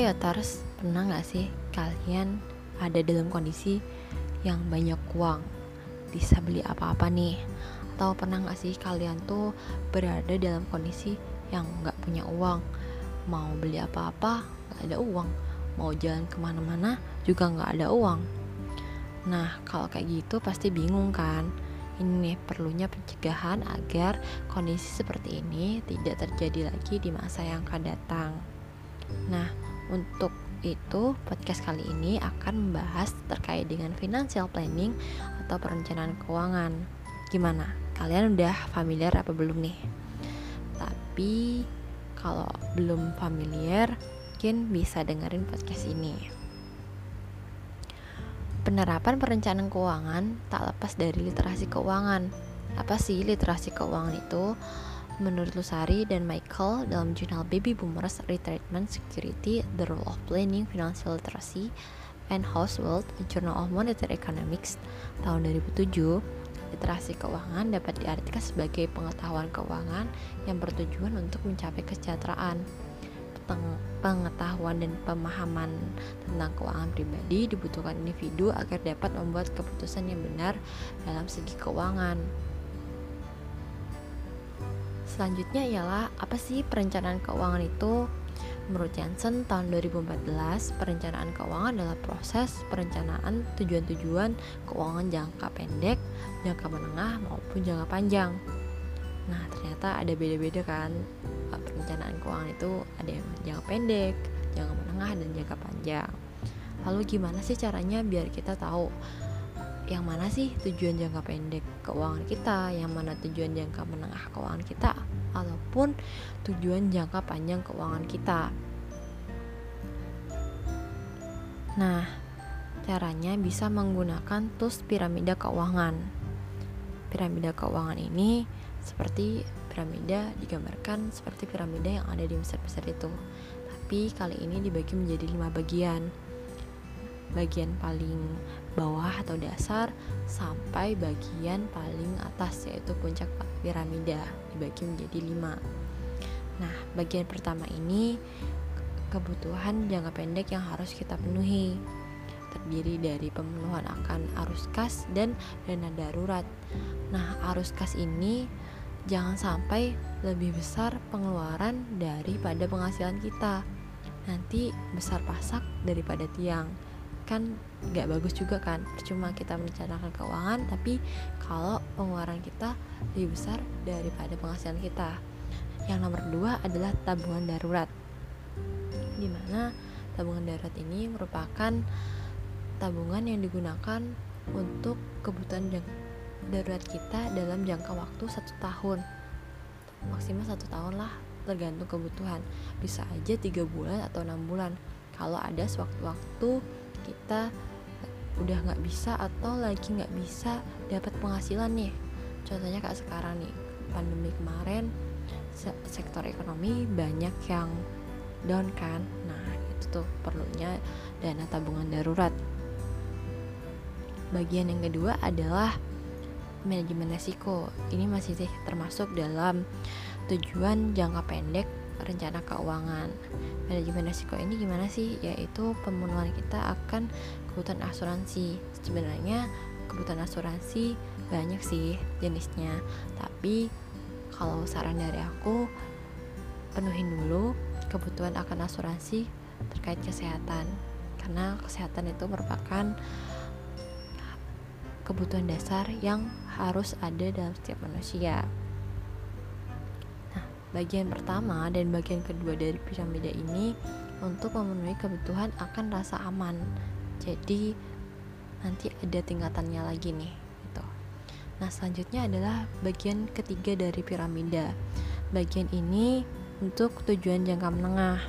Hayoters, pernah gak sih kalian ada dalam kondisi yang banyak uang Bisa beli apa-apa nih? Atau pernah gak sih kalian tuh berada dalam kondisi yang gak punya uang? Mau beli apa-apa gak ada uang. Mau jalan ke mana-mana juga gak ada uang. Nah kalau kayak gitu pasti bingung kan? Ini nih perlunya pencegahan agar kondisi seperti ini tidak terjadi lagi di masa yang akan datang. Nah, untuk itu, podcast kali ini akan membahas terkait dengan financial planning atau perencanaan keuangan. Gimana? Kalian udah familiar apa belum nih? Tapi kalau belum familiar, mungkin bisa dengerin podcast ini. Penerapan perencanaan keuangan tak lepas dari literasi keuangan. Apa sih literasi keuangan itu? Menurut Lusari dan Michael dalam jurnal Baby Boomers Retirement Security, The Role of Planning Financial Literacy and Household, Journal of Monetary Economics tahun 2007, literasi keuangan dapat diartikan sebagai pengetahuan keuangan yang bertujuan untuk mencapai kesejahteraan. Pengetahuan dan pemahaman tentang keuangan pribadi dibutuhkan individu agar dapat membuat keputusan yang benar dalam segi keuangan. Selanjutnya ialah apa sih perencanaan keuangan itu? Menurut Jansen tahun 2014, perencanaan keuangan adalah proses perencanaan tujuan-tujuan keuangan jangka pendek, jangka menengah maupun jangka panjang. Nah, ternyata ada beda-beda kan e, perencanaan keuangan itu ada yang jangka pendek, jangka menengah dan jangka panjang. Lalu gimana sih caranya biar kita tahu yang mana sih tujuan jangka pendek keuangan kita, yang mana tujuan jangka menengah keuangan kita, ataupun tujuan jangka panjang keuangan kita. Nah, caranya bisa menggunakan tools piramida keuangan. Piramida keuangan ini seperti piramida digambarkan seperti piramida yang ada di Mesir-Mesir itu. Tapi kali ini dibagi menjadi lima bagian bagian paling bawah atau dasar sampai bagian paling atas yaitu puncak piramida dibagi menjadi lima. Nah, bagian pertama ini kebutuhan jangka pendek yang harus kita penuhi terdiri dari pemenuhan akan arus kas dan dana darurat. Nah, arus kas ini jangan sampai lebih besar pengeluaran daripada penghasilan kita. Nanti besar pasak daripada tiang kan nggak bagus juga kan. Percuma kita merencanakan keuangan tapi kalau pengeluaran kita lebih besar daripada penghasilan kita. Yang nomor dua adalah tabungan darurat. Di mana tabungan darurat ini merupakan tabungan yang digunakan untuk kebutuhan darurat kita dalam jangka waktu satu tahun. Maksimal satu tahun lah tergantung kebutuhan. Bisa aja tiga bulan atau enam bulan. Kalau ada sewaktu-waktu kita udah nggak bisa atau lagi nggak bisa dapat penghasilan nih. Contohnya kayak sekarang nih pandemi kemarin sektor ekonomi banyak yang down kan? Nah itu tuh perlunya dana tabungan darurat. Bagian yang kedua adalah manajemen resiko. Ini masih sih termasuk dalam tujuan jangka pendek rencana keuangan. Manajemen risiko ini gimana sih? Yaitu pemenuhan kita akan kebutuhan asuransi. Sebenarnya kebutuhan asuransi banyak sih jenisnya, tapi kalau saran dari aku penuhin dulu kebutuhan akan asuransi terkait kesehatan karena kesehatan itu merupakan kebutuhan dasar yang harus ada dalam setiap manusia. Bagian pertama dan bagian kedua dari piramida ini untuk memenuhi kebutuhan akan rasa aman. Jadi nanti ada tingkatannya lagi nih gitu. Nah, selanjutnya adalah bagian ketiga dari piramida. Bagian ini untuk tujuan jangka menengah.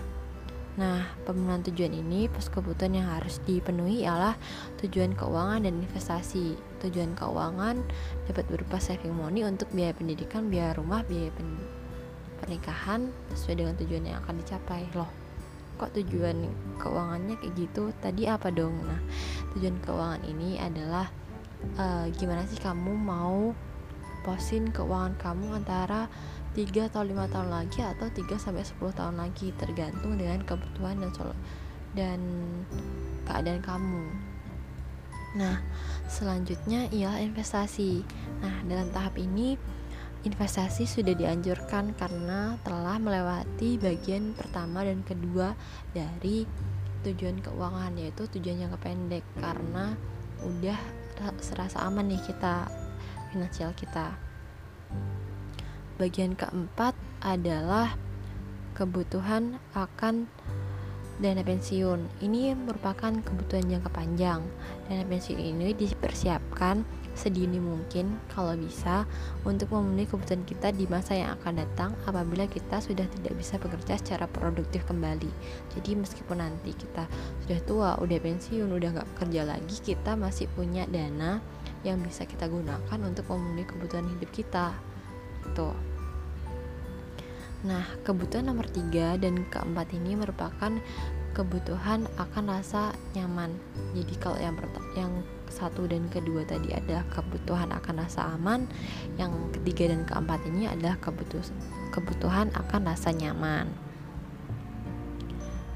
Nah, pemenuhan tujuan ini pas kebutuhan yang harus dipenuhi ialah tujuan keuangan dan investasi. Tujuan keuangan dapat berupa saving money untuk biaya pendidikan, biaya rumah, biaya pendidikan pernikahan sesuai dengan tujuan yang akan dicapai loh kok tujuan keuangannya kayak gitu tadi apa dong nah tujuan keuangan ini adalah uh, gimana sih kamu mau posin keuangan kamu antara 3 atau 5 tahun lagi atau 3 sampai 10 tahun lagi tergantung dengan kebutuhan dan solo dan keadaan kamu. Nah, selanjutnya ialah investasi. Nah, dalam tahap ini investasi sudah dianjurkan karena telah melewati bagian pertama dan kedua dari tujuan keuangan yaitu tujuan jangka pendek karena udah serasa aman nih kita finansial kita bagian keempat adalah kebutuhan akan dana pensiun. Ini merupakan kebutuhan jangka panjang. Dana pensiun ini dipersiapkan sedini mungkin kalau bisa untuk memenuhi kebutuhan kita di masa yang akan datang apabila kita sudah tidak bisa bekerja secara produktif kembali. Jadi meskipun nanti kita sudah tua, udah pensiun, udah nggak bekerja lagi, kita masih punya dana yang bisa kita gunakan untuk memenuhi kebutuhan hidup kita. Tuh. Nah, kebutuhan nomor tiga dan keempat ini merupakan kebutuhan akan rasa nyaman. Jadi kalau yang yang satu dan kedua tadi ada kebutuhan akan rasa aman, yang ketiga dan keempat ini adalah kebutuhan kebutuhan akan rasa nyaman.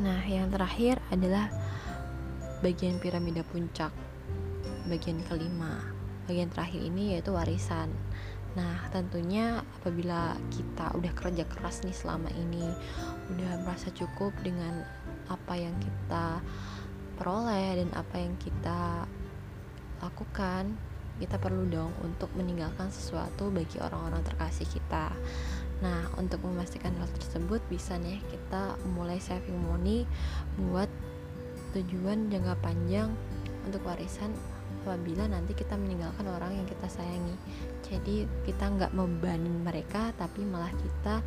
Nah, yang terakhir adalah bagian piramida puncak. Bagian kelima. Bagian terakhir ini yaitu warisan. Nah, tentunya apabila kita udah kerja keras nih selama ini, udah merasa cukup dengan apa yang kita peroleh dan apa yang kita lakukan, kita perlu dong untuk meninggalkan sesuatu bagi orang-orang terkasih kita. Nah, untuk memastikan hal tersebut bisa nih kita mulai saving money buat tujuan jangka panjang untuk warisan apabila nanti kita meninggalkan orang yang kita sayangi. Jadi kita nggak membebanin mereka tapi malah kita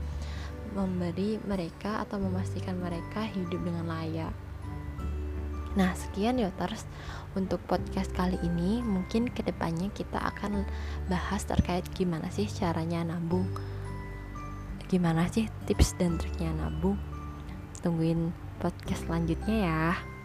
memberi mereka atau memastikan mereka hidup dengan layak. Nah sekian Yoters untuk podcast kali ini. Mungkin ke depannya kita akan bahas terkait gimana sih caranya nabung. Gimana sih tips dan triknya nabung? Tungguin podcast selanjutnya ya